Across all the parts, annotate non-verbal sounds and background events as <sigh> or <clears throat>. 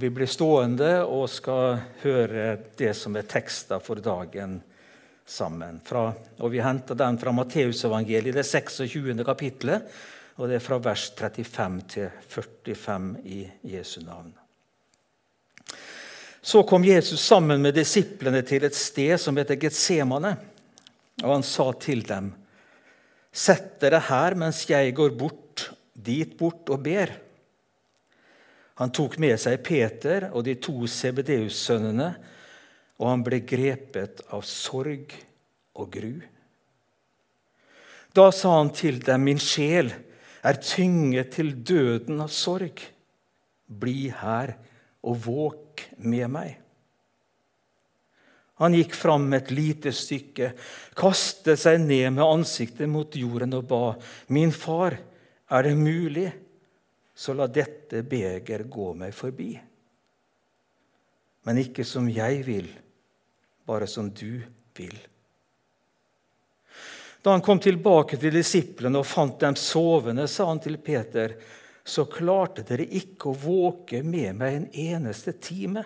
Vi blir stående og skal høre det som er teksta for dagen sammen. Fra, og Vi henter den fra Matteusevangeliet, det 26. kapittelet. Og det er fra vers 35 til 45 i Jesu navn. Så kom Jesus sammen med disiplene til et sted som heter Getsemane. Og han sa til dem.: Sett dere her mens jeg går bort, dit bort og ber. Han tok med seg Peter og de to CBDU-sønnene, og han ble grepet av sorg og gru. Da sa han til dem, min sjel er tynget til døden av sorg. Bli her og våk med meg. Han gikk fram et lite stykke, kastet seg ned med ansiktet mot jorden og ba, Min far, er det mulig? Så la dette beger gå meg forbi. Men ikke som jeg vil, bare som du vil. Da han kom tilbake til disiplene og fant dem sovende, sa han til Peter.: Så klarte dere ikke å våke med meg en eneste time.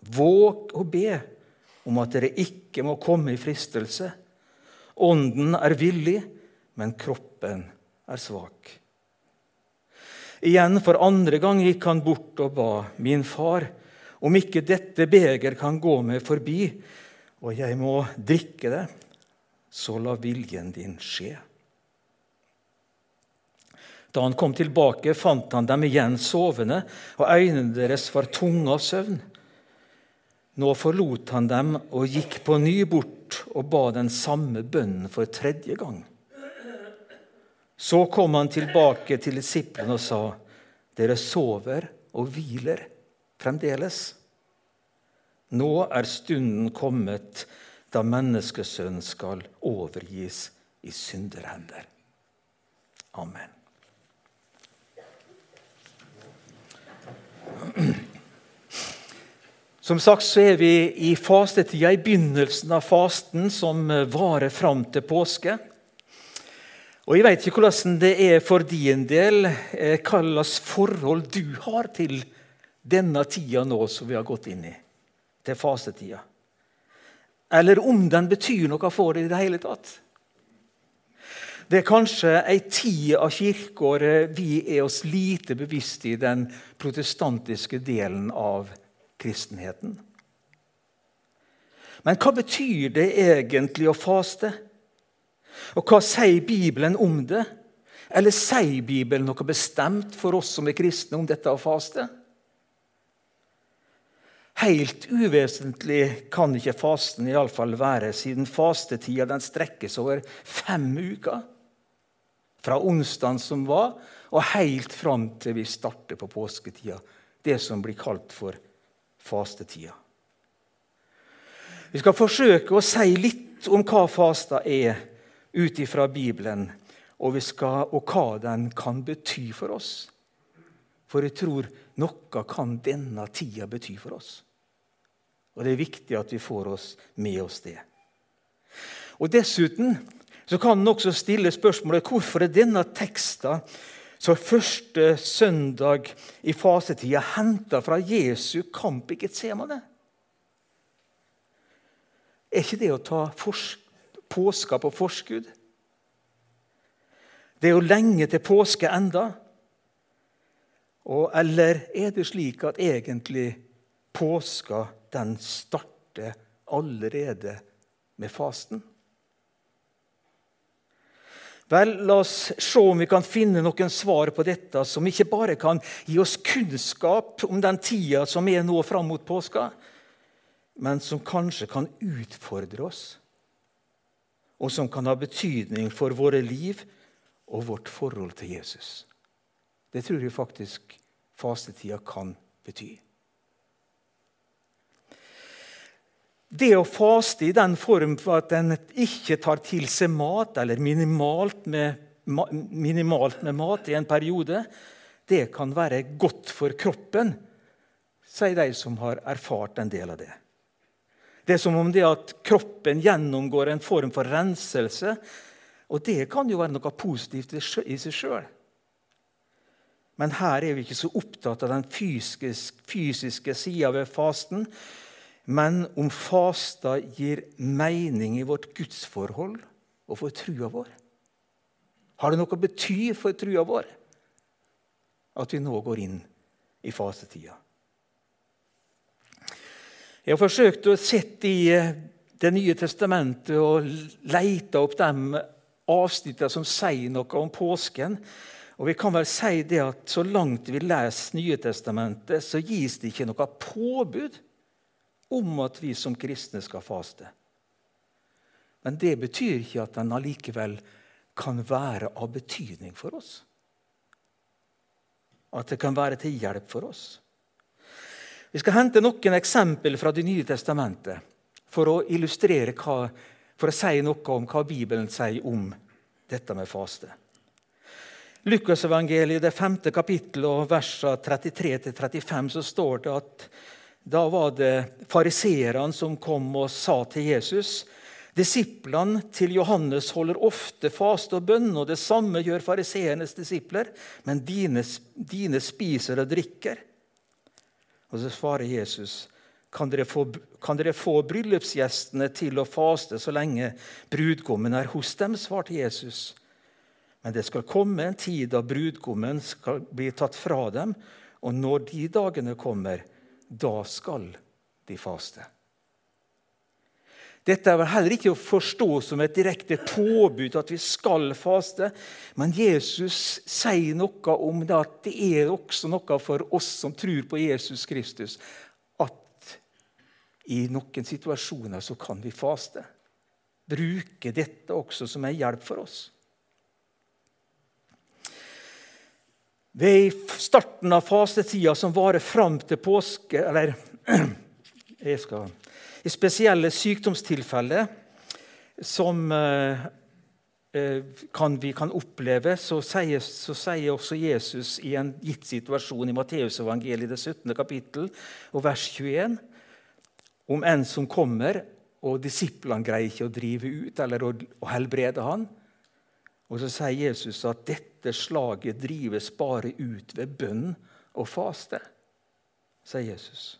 Våg og be om at dere ikke må komme i fristelse. Ånden er villig, men kroppen er svak. Igjen for andre gang gikk han bort og ba, min far, om ikke dette beger kan gå meg forbi, og jeg må drikke det, så la viljen din skje. Da han kom tilbake, fant han dem igjen sovende, og øynene deres var tunge av søvn. Nå forlot han dem og gikk på ny bort og ba den samme bønnen for tredje gang. Så kom han tilbake til disiplene og sa, 'Dere sover og hviler fremdeles.' Nå er stunden kommet da menneskesønnen skal overgis i synderhender. Amen. Som sagt så er vi i fastetida, i begynnelsen av fasten, som varer fram til påske. Og Jeg vet ikke hvordan det er for din del, eh, hva slags forhold du har til denne tida nå som vi har gått inn i, til fasetida. Eller om den betyr noe for deg i det hele tatt. Det er kanskje ei tid av kirkeåret vi er oss lite bevisst i den protestantiske delen av kristenheten. Men hva betyr det egentlig å faste? Og hva sier Bibelen om det? Eller sier Bibelen noe bestemt for oss som er kristne, om dette å faste? Helt uvesentlig kan ikke fasten i alle fall være, siden fastetida strekkes over fem uker. Fra onsdagen som var, og helt fram til vi starter på påsketida. Det som blir kalt for fastetida. Vi skal forsøke å si litt om hva fasta er ut ifra Bibelen og, skal, og hva den kan bety for oss. For jeg tror noe kan denne tida bety for oss. Og det er viktig at vi får oss med oss det. Og Dessuten så kan en også stille spørsmålet hvorfor er denne teksten så første søndag i fasetida henta fra Jesu kamp i Getsemane? Er ikke det å ta forsk påska på forskudd. Det er jo lenge til påske enda. Og, eller er det slik at egentlig påska den starter allerede med fasten? Vel, La oss se om vi kan finne noen svar på dette som ikke bare kan gi oss kunnskap om den tida som er nå fram mot påska, men som kanskje kan utfordre oss og som kan ha betydning for våre liv og vårt forhold til Jesus. Det tror jeg faktisk fastetida kan bety. Det å faste i den form for at en ikke tar til seg mat, eller minimalt med, minimalt med mat i en periode, det kan være godt for kroppen, sier de som har erfart en del av det. Det er som om det at kroppen gjennomgår en form for renselse. Og det kan jo være noe positivt i seg sjøl. Men her er vi ikke så opptatt av den fysiske, fysiske sida ved fasten, men om fasta gir mening i vårt gudsforhold og for trua vår. Har det noe å bety for trua vår at vi nå går inn i fasetida? Jeg har forsøkt å sette i eh, Det nye testamentet og leite opp de avsnittene som sier noe om påsken. Og vi kan vel si det at Så langt vi leser Nye testamentet, så gis det ikke noe påbud om at vi som kristne skal faste. Men det betyr ikke at den allikevel kan være av betydning for oss. At det kan være til hjelp for oss. Vi skal hente noen eksempel fra Det nye testamentet for å illustrere hva, for å si noe om hva Bibelen sier om dette med faste. Lukasevangeliet, det femte kapittel, og versene 33-35, så står det at da var det fariseerne som kom og sa til Jesus Disiplene til Johannes holder ofte faste og bønn, og det samme gjør fariseernes disipler, men dine, dine spiser og drikker. Og så svarer Jesus, kan dere, få, kan dere få bryllupsgjestene til å faste så lenge brudgommen er hos dem? svarte Jesus. Men det skal komme en tid da brudgommen skal bli tatt fra dem, og når de dagene kommer, da skal de faste. Dette er vel heller ikke å forstå som et direkte påbud at vi skal faste, men Jesus sier noe om det at det er også noe for oss som tror på Jesus Kristus, at i noen situasjoner så kan vi faste. Bruke dette også som en hjelp for oss. Ved starten av fasetida som varer fram til påske Eller <clears throat> jeg skal, i spesielle sykdomstilfeller som eh, eh, kan, vi kan oppleve, så sier, så sier, også Jesus i en gitt situasjon i Matteusevangeliet, det 17. kapittel, og vers 21, om en som kommer, og disiplene greier ikke å drive ut eller å, å helbrede han. Og så sier Jesus at dette slaget drives bare ut ved bønn og faste, sier Jesus.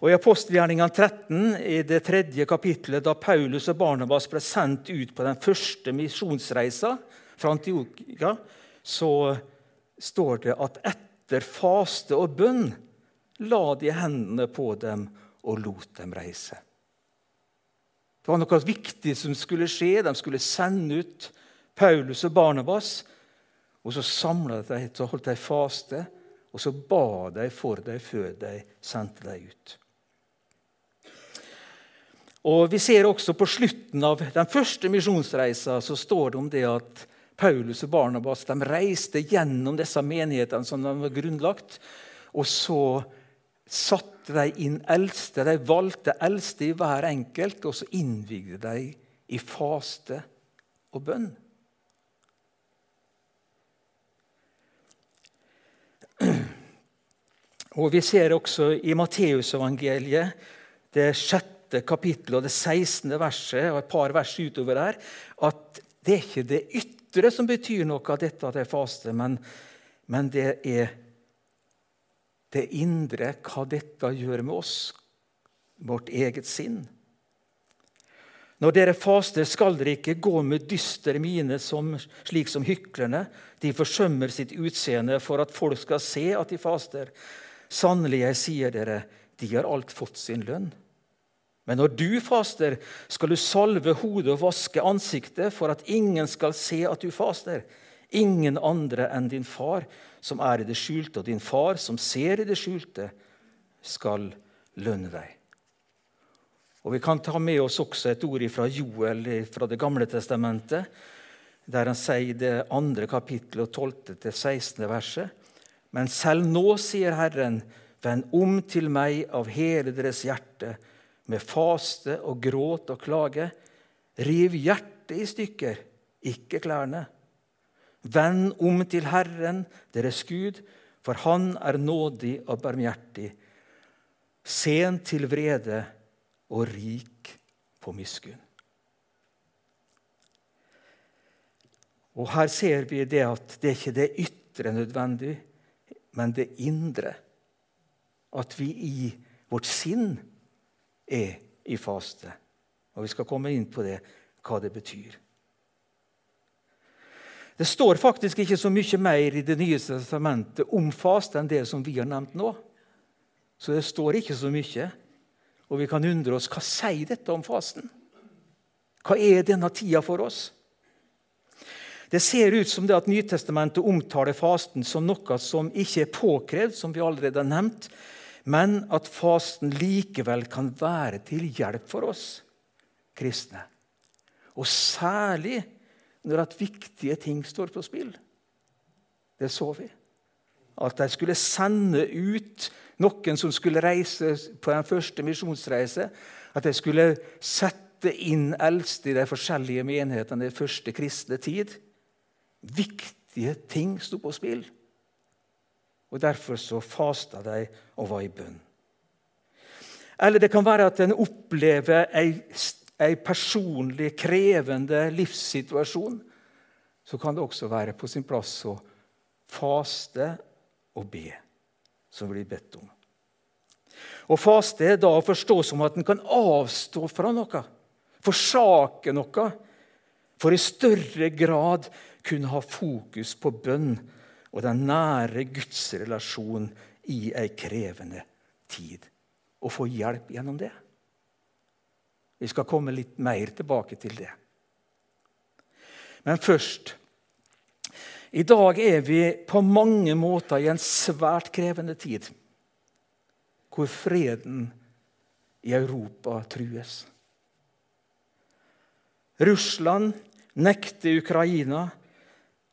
Og I apostelgjerningene 13, i det tredje kapittelet, da Paulus og Barnabas ble sendt ut på den første misjonsreisa fra Antiokia, så står det at etter faste og bønn la de hendene på dem og lot dem reise. Det var noe viktig som skulle skje. De skulle sende ut Paulus og Barnabas. Og så samla de så holdt de faste, og så ba de for dem før de sendte dem ut. Og Vi ser også på slutten av den første misjonsreisa så står det om det at Paulus og Barnabas de reiste gjennom disse menighetene som de var grunnlagt. Og så satte de inn eldste. De valgte eldste i hver enkelt, og så innvigde de i faste og bønn. Og Vi ser også i Matteusevangeliet, det sjette kapittelet og det 16. verset, og et par vers utover der, at det er ikke det ytre som betyr noe av dette at jeg faster, faste, men, men det er det indre, hva dette gjør med oss, vårt eget sinn. Når dere faster, skal dere ikke gå med dyster mine som, slik som hyklerne. De forsømmer sitt utseende for at folk skal se at de faster. Sannelig, jeg sier dere, de har alt fått sin lønn. Men når du faster, skal du salve hodet og vaske ansiktet for at ingen skal se at du faster. Ingen andre enn din far, som er i det skjulte, og din far, som ser i det skjulte, skal lønne deg. Og Vi kan ta med oss også et ord fra Joel fra Det gamle testamentet, der han sier det andre kapittelet og 12. til 16. verset. Men selv nå, sier Herren, vend om til meg av hele deres hjerte, med faste og gråt og klage. Riv hjertet i stykker, ikke klærne. Vend om til Herren, deres Gud, for Han er nådig og barmhjertig, sen til vrede og rik på miskunn. Og Her ser vi det at det er ikke det ytre nødvendig, men det indre. At vi i vårt sinn er i faste. Og Vi skal komme inn på det, hva det betyr. Det står faktisk ikke så mye mer i Det nye testamentet om faste enn det som vi har nevnt nå. Så det står ikke så mye. Og vi kan undre oss hva sier dette om fasten? Hva er denne tida for oss? Det ser ut som det at Nytestamentet omtaler fasten som noe som ikke er påkrevd, som vi allerede har nevnt, men at fasten likevel kan være til hjelp for oss kristne. Og særlig når at viktige ting står på spill. Det så vi. At de skulle sende ut noen som skulle reise på den første misjonsreise. At de skulle sette inn eldste i de forskjellige menighetene i første kristne tid. Viktige ting sto på spill. Og Derfor så fasta de og var i bønn. Eller det kan være at en opplever ei personlig, krevende livssituasjon. Så kan det også være på sin plass å faste og be, som blir bedt om. Og Faste er da å forstå som at en kan avstå fra noe, forsake noe, for i større grad kunne ha fokus på bønn og den nære Guds relasjon i ei krevende tid. Og få hjelp gjennom det. Vi skal komme litt mer tilbake til det. Men først I dag er vi på mange måter i en svært krevende tid, hvor freden i Europa trues. Russland nekter Ukraina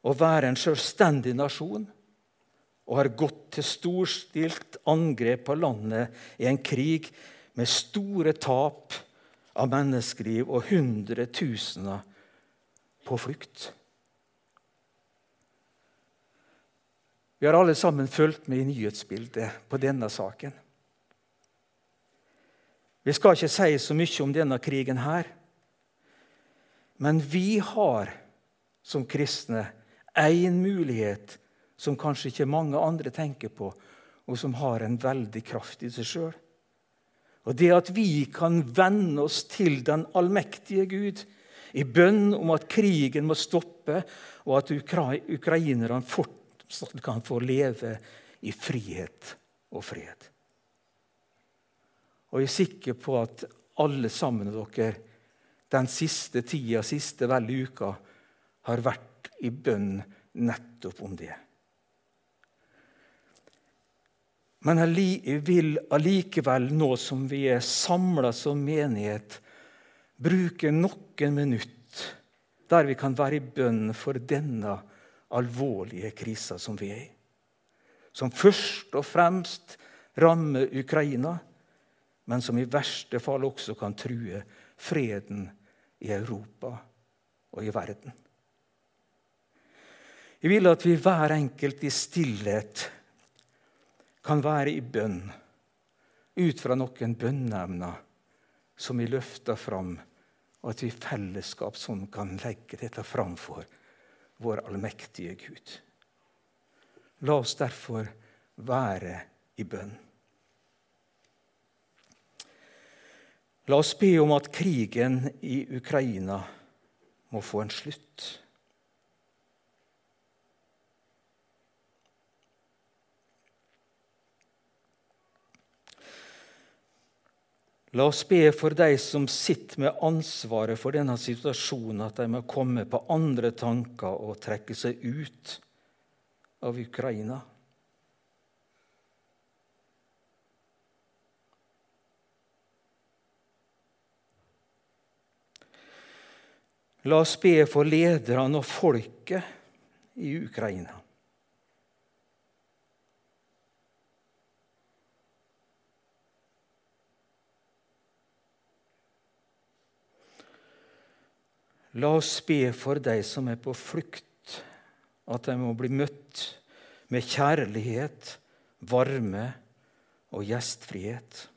å være en selvstendig nasjon og har gått til storstilt angrep på landet i en krig med store tap av menneskeliv og hundretusener på flukt. Vi har alle sammen fulgt med i nyhetsbildet på denne saken. Vi skal ikke si så mye om denne krigen her, men vi har som kristne én mulighet som kanskje ikke mange andre tenker på, og som har en veldig kraft i seg sjøl. Og det at vi kan venne oss til den allmektige Gud i bønn om at krigen må stoppe, og at ukrainerne fortsatt kan få leve i frihet og fred. Og jeg er sikker på at alle sammen av dere den siste tida, siste vel uka, har vært i bønn nettopp om det. Men jeg vil allikevel, nå som vi er samla som menighet, bruke noen minutter der vi kan være i bønn for denne alvorlige krisa som vi er i. Som først og fremst rammer Ukraina, men som i verste fall også kan true freden i Europa og i verden. Jeg vil at vi hver enkelt i stillhet kan være i bønn ut fra noen bønneemner som vi løfter fram, og at vi i fellesskap sånn kan legge dette framfor vår allmektige Gud. La oss derfor være i bønn. La oss be om at krigen i Ukraina må få en slutt. La oss be for de som sitter med ansvaret for denne situasjonen, at de må komme på andre tanker og trekke seg ut av Ukraina. La oss be for lederne og folket i Ukraina. La oss be for de som er på flukt, at de må bli møtt med kjærlighet, varme og gjestfrihet.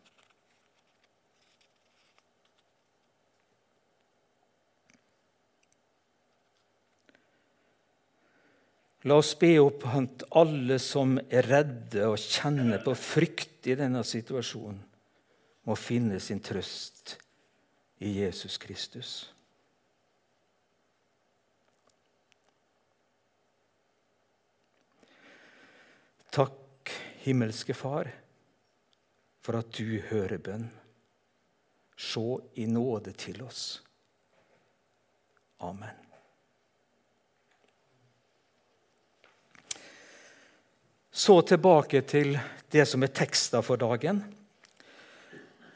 La oss be opp at alle som er redde og kjenner på frykt i denne situasjonen, må finne sin trøst i Jesus Kristus. Takk, himmelske Far, for at du hører bønn. Se i nåde til oss. Amen. Så tilbake til det som er teksta for dagen.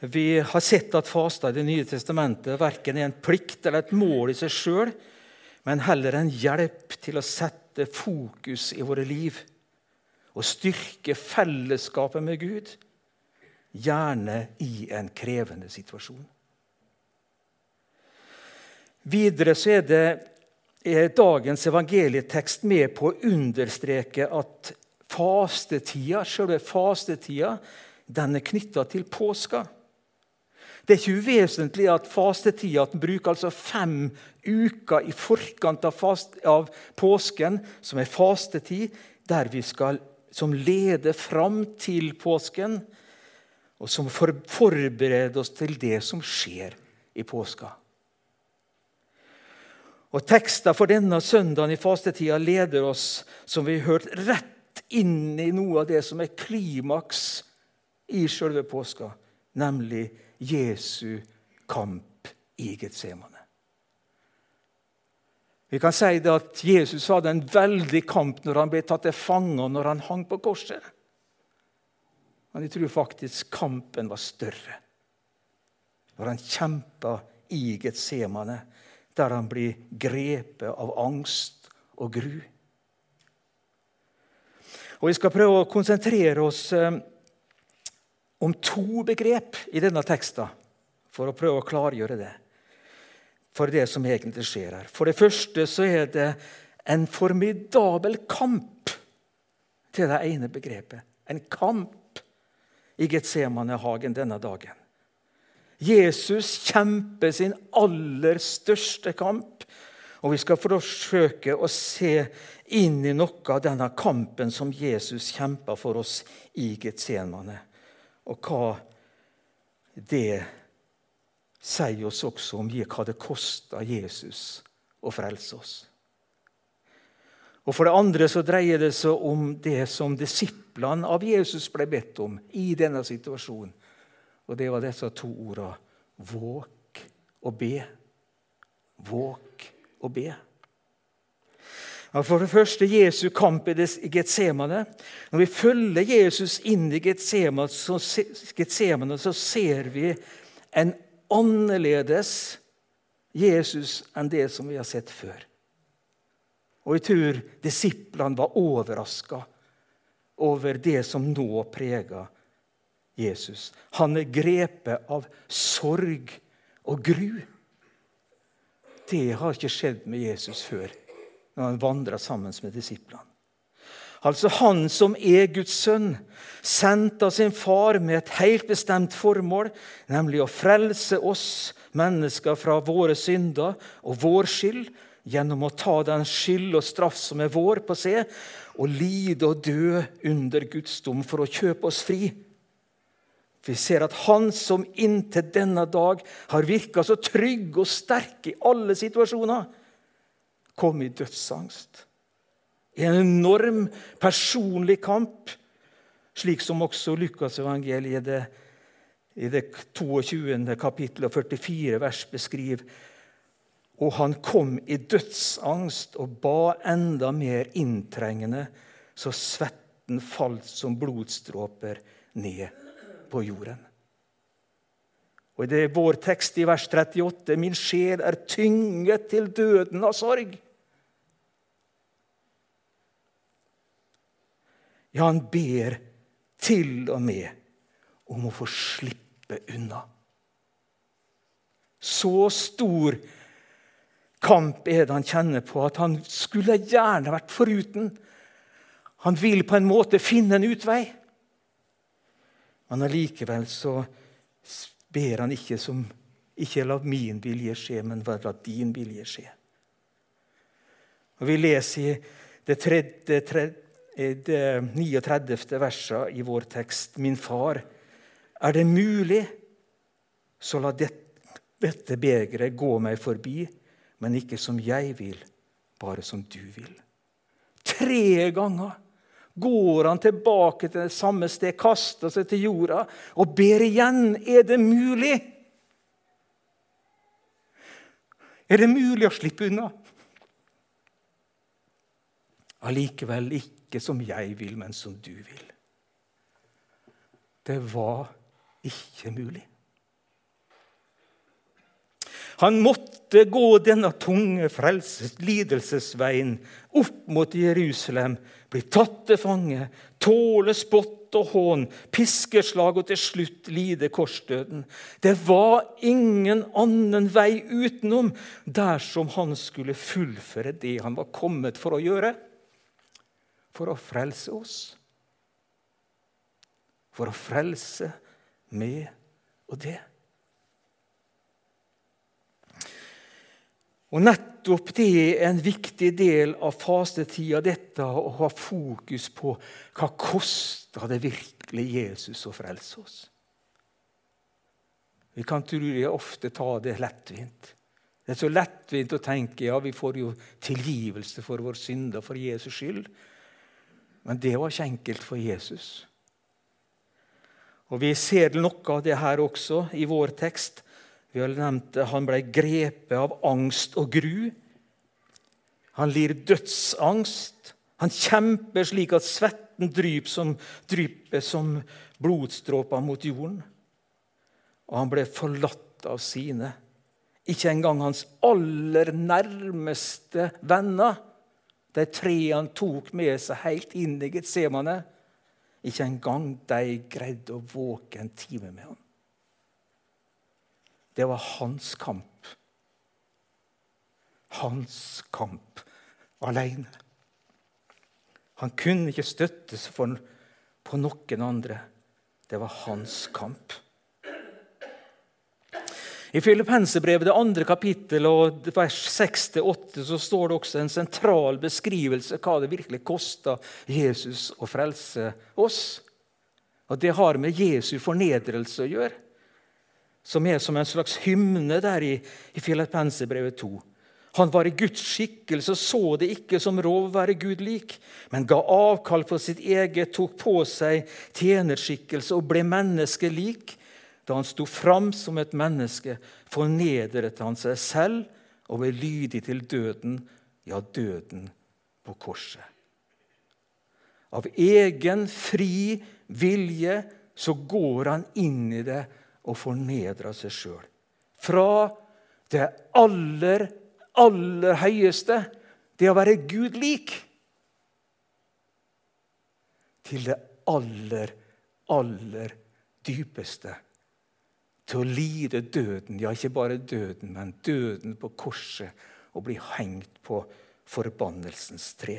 Vi har sett at fasta i Det nye testamentet verken er en plikt eller et mål i seg sjøl, men heller en hjelp til å sette fokus i våre liv og styrke fellesskapet med Gud, gjerne i en krevende situasjon. Videre så er, det, er dagens evangelietekst med på å understreke at fastetida, selve fastetida den er knytta til påska. Det er ikke uvesentlig at fastetida at bruker altså fem uker i forkant av, fast, av, påsken, som er fastetid, der vi skal, som leder fram til påsken, og som forbereder oss til det som skjer i påska. Og Tekster for denne søndagen i fastetida leder oss som vi har hørt, rett inn i noe av det som er klimaks i selve påska, nemlig Jesu kamp i Getsemane. Vi kan si det at Jesus hadde en veldig kamp når han ble tatt til fange og når han hang på korset. Men jeg tror faktisk kampen var større når han kjempa i Getsemane, der han blir grepet av angst og gru. Og Vi skal prøve å konsentrere oss eh, om to begrep i denne teksten for å prøve å klargjøre det. For det som egentlig skjer her. For det første så er det en formidabel kamp til det ene begrepet. En kamp i Getsemanehagen denne dagen. Jesus kjemper sin aller største kamp. Og Vi skal forsøke å se inn i noe av denne kampen som Jesus kjemper for oss i Getsemane og hva det sier oss også om hva det kosta Jesus å frelse oss. Og For det andre så dreier det seg om det som disiplene av Jesus ble bedt om i denne situasjonen. Og det var disse to ordene våk og be. Våk og be. For det første Jesu kamp i Getsemane. Når vi følger Jesus inn i Getsemane, så, ser vi en annerledes Jesus enn det som vi har sett før. Og jeg tror disiplene var overraska over det som nå preger Jesus. Han er grepet av sorg og gru. Det har ikke skjedd med Jesus før når han vandra sammen med disiplene. Altså han som er Guds sønn, sendt av sin far med et helt bestemt formål, nemlig å frelse oss mennesker fra våre synder og vår skyld, gjennom å ta den skyld og straff som er vår, på seg, og lide og dø under Guds dom for å kjøpe oss fri. Vi ser at han som inntil denne dag har virka så trygg og sterk i alle situasjoner, kom i dødsangst. I en enorm personlig kamp, slik som også Lukasevangeliet i i det 22. kapittel og 44 vers beskriver. Og han kom i dødsangst og ba enda mer inntrengende, så svetten falt som blodstråper ned på jorden. Og Det er vår tekst i vers 38.: Min sjel er tynget til døden av sorg. Ja, han ber til og med om å få slippe unna. Så stor kamp er det han kjenner på at han skulle gjerne vært foruten. Han vil på en måte finne en utvei. Men allikevel så ber han ikke som ikke la min vilje skje, men la din vilje skje. Og Vi leser i det, tredje, tredje, det 39. verset i vår tekst. Min far, er det mulig, så la dette begeret gå meg forbi, men ikke som jeg vil, bare som du vil. Tre ganger går han tilbake til det samme sted, kaster seg til jorda og ber igjen. Er det mulig? Er det mulig å slippe unna? Allikevel ikke som jeg vil, men som du vil. Det var ikke mulig. Han måtte gå denne tunge frelses, lidelsesveien opp mot Jerusalem, bli tatt til fange, tåle spott og hån, piskeslag og til slutt lide korsdøden. Det var ingen annen vei utenom dersom han skulle fullføre det han var kommet for å gjøre for å frelse oss. For å frelse meg og det. Og Nettopp det er en viktig del av fastetida, dette å ha fokus på hva kosta det virkelig Jesus å frelse oss. Vi kan trolig ofte ta det lettvint. Det er så lettvint å tenke ja, vi får jo tilgivelse for vår synder for Jesus skyld. Men det var ikke enkelt for Jesus. Og Vi ser noe av det her også i vår tekst. Vi har nevnt det. Han ble grepet av angst og gru. Han lir dødsangst. Han kjemper slik at svetten dryper som, dryper som blodstråper mot jorden. Og han ble forlatt av sine. Ikke engang hans aller nærmeste venner de tre han tok med seg helt inn i Getsemane, ikke engang de greide å våke en time med ham. Det var hans kamp. Hans kamp alene. Han kunne ikke støtte seg på noen andre. Det var hans kamp. I Filippenserbrevet, det andre kapittel, og vers 6-8, så står det også en sentral beskrivelse hva det virkelig kosta Jesus å frelse oss. Og Det har med Jesu fornedrelse å gjøre, som er som en slags hymne der i, i Filippenserbrevet 2. Han var i Guds skikkelse og så det ikke som rov å være Gud lik, men ga avkall på sitt eget, tok på seg tjenerskikkelse og ble menneske lik. Da han sto fram som et menneske, fornedret han seg selv og ble lydig til døden, ja, døden på korset. Av egen fri vilje så går han inn i det og fornedrer seg sjøl. Fra det aller, aller høyeste, det å være Gud lik, til det aller, aller dypeste til å lide døden, ja, ikke bare døden, men døden på korset, og bli hengt på forbannelsens tre.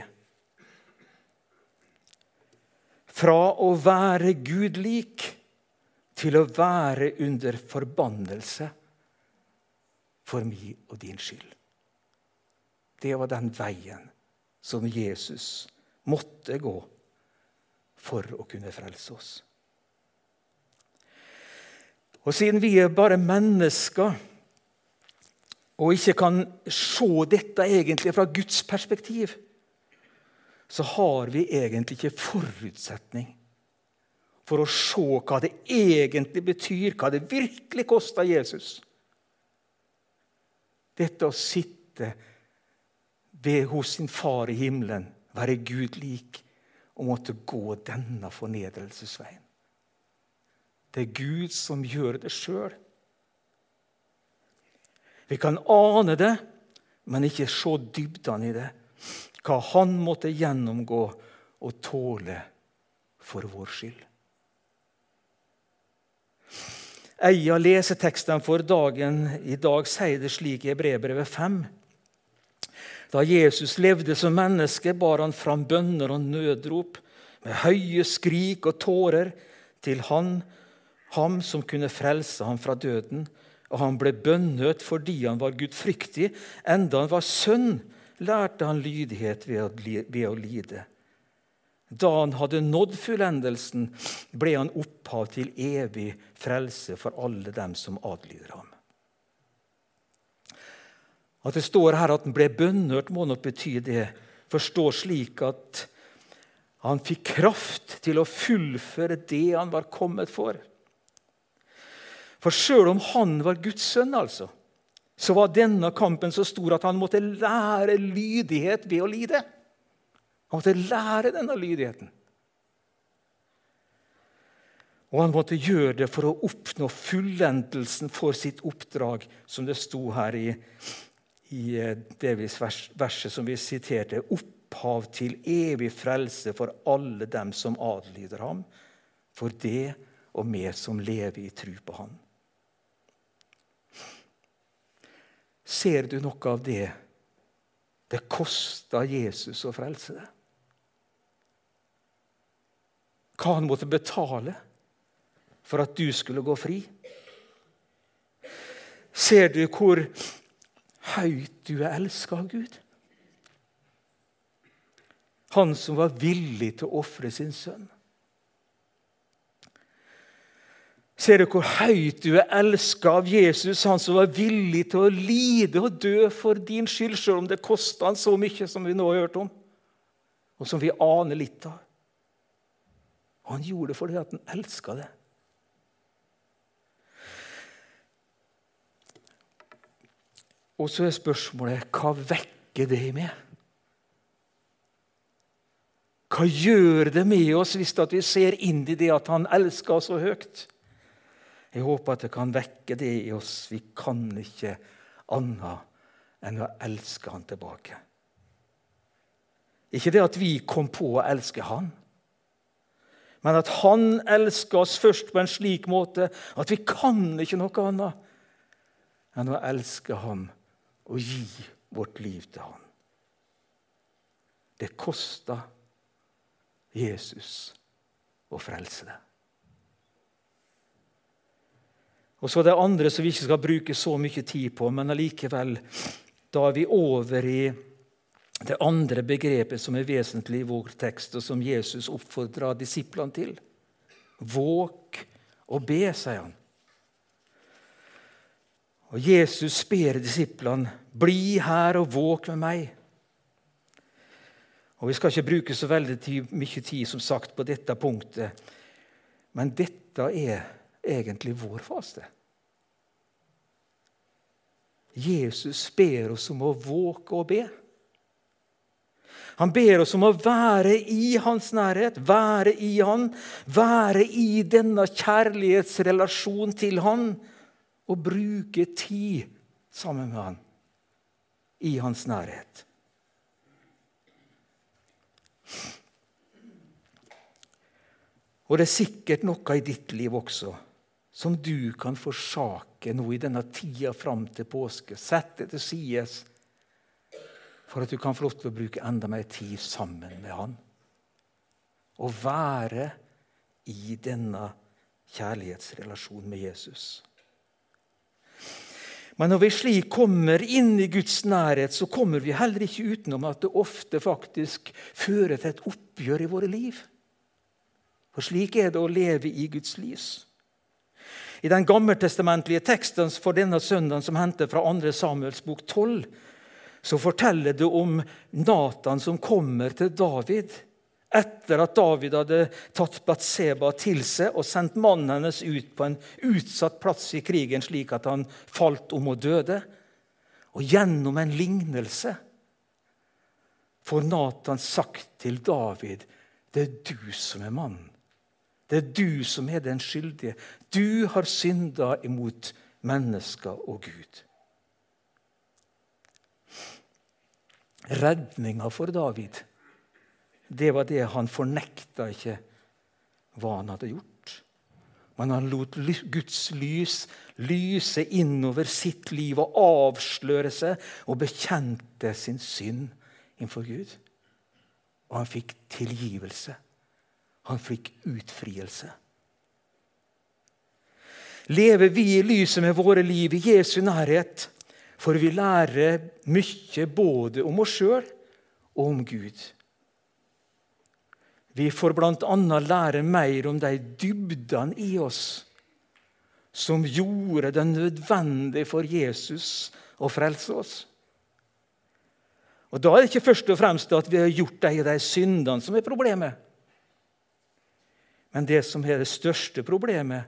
Fra å være Gud lik til å være under forbannelse for mi og din skyld. Det var den veien som Jesus måtte gå for å kunne frelse oss. Og siden vi er bare mennesker og ikke kan se dette egentlig fra Guds perspektiv, så har vi egentlig ikke forutsetning for å se hva det egentlig betyr, hva det virkelig koster Jesus. Dette å sitte ved hos sin far i himmelen, være Gud lik, og måtte gå denne fornedrelsesveien. Det er Gud som gjør det sjøl. Vi kan ane det, men ikke se dybden i det. Hva han måtte gjennomgå og tåle for vår skyld. En av lesetekstene for dagen i dag sier det slik i Brevbrevet 5. Da Jesus levde som menneske, bar han fram bønner og nødrop med høye skrik og tårer til Han ham som kunne frelse ham fra døden. Og han ble bønnhørt fordi han var gudfryktig, enda han var sønn, lærte han lydighet ved å, lide. Da han hadde nådd fullendelsen, ble han opphav til evig frelse for alle dem som adlyder ham. At det står her at han ble bønnhørt, må nok bety det. Forstå slik at han fikk kraft til å fullføre det han var kommet for. For sjøl om han var Guds sønn, altså, så var denne kampen så stor at han måtte lære lydighet ved å lide. Han måtte lære denne lydigheten. Og han måtte gjøre det for å oppnå fullendelsen for sitt oppdrag, som det sto her i, i det verset som vi siterte. Opphav til evig frelse for alle dem som adlyder ham, for det og vi som lever i tru på ham. Ser du noe av det det kosta Jesus å frelse deg? Hva han måtte betale for at du skulle gå fri? Ser du hvor høyt du er elska av Gud? Han som var villig til å ofre sin sønn. Ser du hvor høyt du er elska av Jesus, han som var villig til å lide og dø for din skyld, selv om det kosta han så mye som vi nå har hørt om, og som vi aner litt av. Og han gjorde det fordi han elska det. Og så er spørsmålet hva vekker det med? Hva gjør det med oss hvis vi ser inn i det at han elsker oss så høyt? Jeg håper at det kan vekke det i oss. Vi kan ikke annet enn å elske han tilbake. Ikke det at vi kom på å elske han, men at han elsker oss først på en slik måte at vi kan ikke noe annet enn å elske ham og gi vårt liv til ham. Det kosta Jesus å frelse deg. Og så det andre som vi ikke skal bruke så mye tid på, men allikevel Da er vi over i det andre begrepet som er vesentlig i vår tekst, og som Jesus oppfordrer disiplene til. Våk og be, sier han. Og Jesus ber disiplene bli her og våk med meg. Og Vi skal ikke bruke så veldig mye tid som sagt, på dette punktet, men dette er egentlig vår faste. Jesus ber oss om å våke og be. Han ber oss om å være i hans nærhet, være i han, være i denne kjærlighetsrelasjonen til han, og bruke tid sammen med han i hans nærhet. Og det er sikkert noe i ditt liv også som du kan forsake nå i denne tida fram til påske. Sett det til side for at du kan få lov til å bruke enda mer tid sammen med Han. Og være i denne kjærlighetsrelasjonen med Jesus. Men når vi slik kommer inn i Guds nærhet, så kommer vi heller ikke utenom at det ofte faktisk fører til et oppgjør i våre liv. For slik er det å leve i Guds lys. I den gammeltestamentlige teksten for denne søndagen som henter fra 2. Samuels bok 12, så forteller det om Natan som kommer til David etter at David hadde tatt Batseba til seg og sendt mannen hennes ut på en utsatt plass i krigen, slik at han falt om og døde. Og gjennom en lignelse får Natan sagt til David det er du som er mannen. Det er du som er den skyldige. Du har synda imot mennesker og Gud. Redninga for David, det var det han fornekta ikke hva han hadde gjort. Men han lot Guds lys lyse innover sitt liv og avsløre seg og bekjente sin synd innenfor Gud. Og han fikk tilgivelse. Han fikk utfrielse. Lever vi i lyset med våre liv i Jesu nærhet, får vi lære mye både om oss sjøl og om Gud. Vi får bl.a. lære mer om de dybdene i oss som gjorde det nødvendig for Jesus å frelse oss. Og Da er det ikke først og fremst at vi har gjort de de syndene som er problemet. Men det som er det største problemet,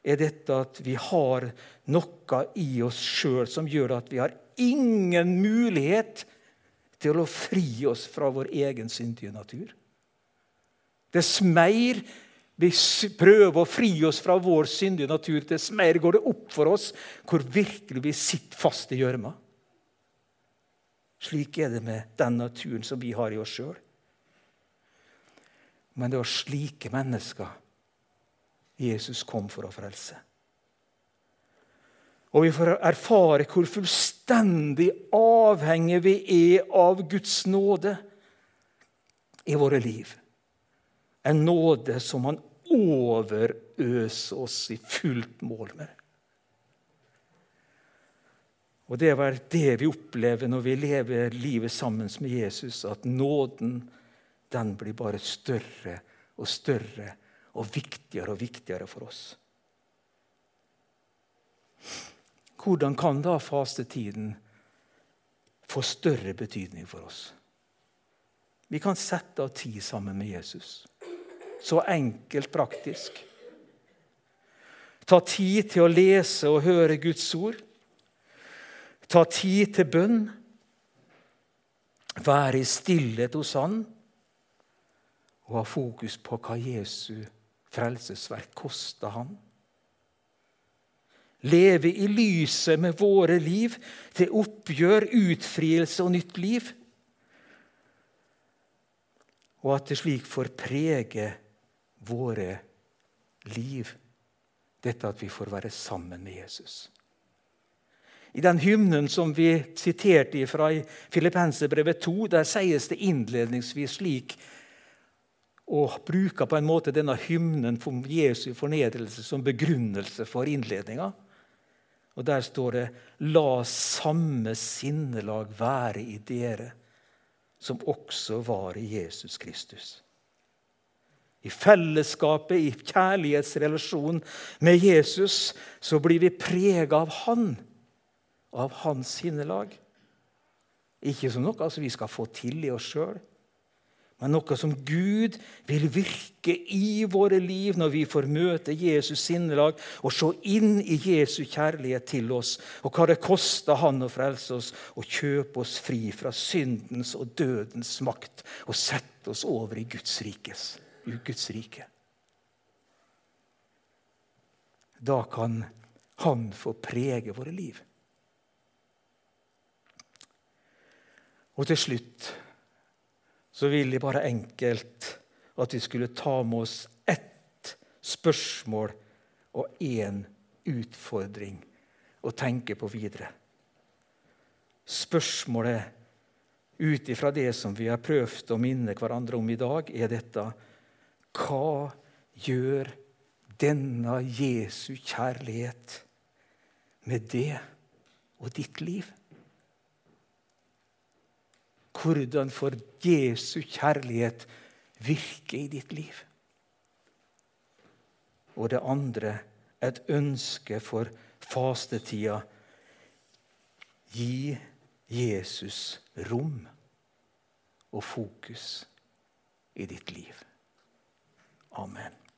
er dette at vi har noe i oss sjøl som gjør at vi har ingen mulighet til å fri oss fra vår egen syndige natur. Dess mer vi prøver å fri oss fra vår syndige natur, dess mer går det opp for oss hvor virkelig vi sitter fast i gjørma. Slik er det med den naturen som vi har i oss sjøl. Men det var slike mennesker Jesus kom for å frelse. Og vi får erfare hvor fullstendig avhengige vi er av Guds nåde i våre liv. En nåde som Han overøser oss i fullt mål med. Og Det er det vi opplever når vi lever livet sammen med Jesus, at nåden den blir bare større og større og viktigere og viktigere for oss. Hvordan kan da fastetiden få større betydning for oss? Vi kan sette av tid sammen med Jesus. Så enkelt praktisk. Ta tid til å lese og høre Guds ord. Ta tid til bønn. Være i stillhet hos Han og ha fokus på hva Jesu frelsesverk kosta ham. Leve i lyset med våre liv til oppgjør, utfrielse og nytt liv. Og at det slik får prege våre liv, dette at vi får være sammen med Jesus. I den hymnen som vi siterte fra i Filippenserbrevet 2, der sies det innledningsvis slik og bruker på en måte denne hymnen for Jesu fornedrelse som begrunnelse for innledninga. Og Der står det 'La samme sinnelag være i dere', som også var i Jesus Kristus. I fellesskapet, i kjærlighetsrelasjon med Jesus, så blir vi prega av Han, av Hans sinnelag. Ikke som noe altså vi skal få til i oss sjøl, men noe som Gud vil virke i våre liv når vi får møte Jesus sinnelag og se inn i Jesu kjærlighet til oss, og hva det kosta Han å frelse oss og kjøpe oss fri fra syndens og dødens makt og sette oss over i Guds, rikes, i Guds rike. Da kan Han få prege våre liv. Og til slutt så ville jeg bare enkelt at vi skulle ta med oss ett spørsmål og én utfordring å tenke på videre. Spørsmålet ut ifra det som vi har prøvd å minne hverandre om i dag, er dette Hva gjør denne Jesu kjærlighet med det og ditt liv? Hvordan får Jesu kjærlighet virke i ditt liv? Og det andre et ønske for fastetida. Gi Jesus rom og fokus i ditt liv. Amen.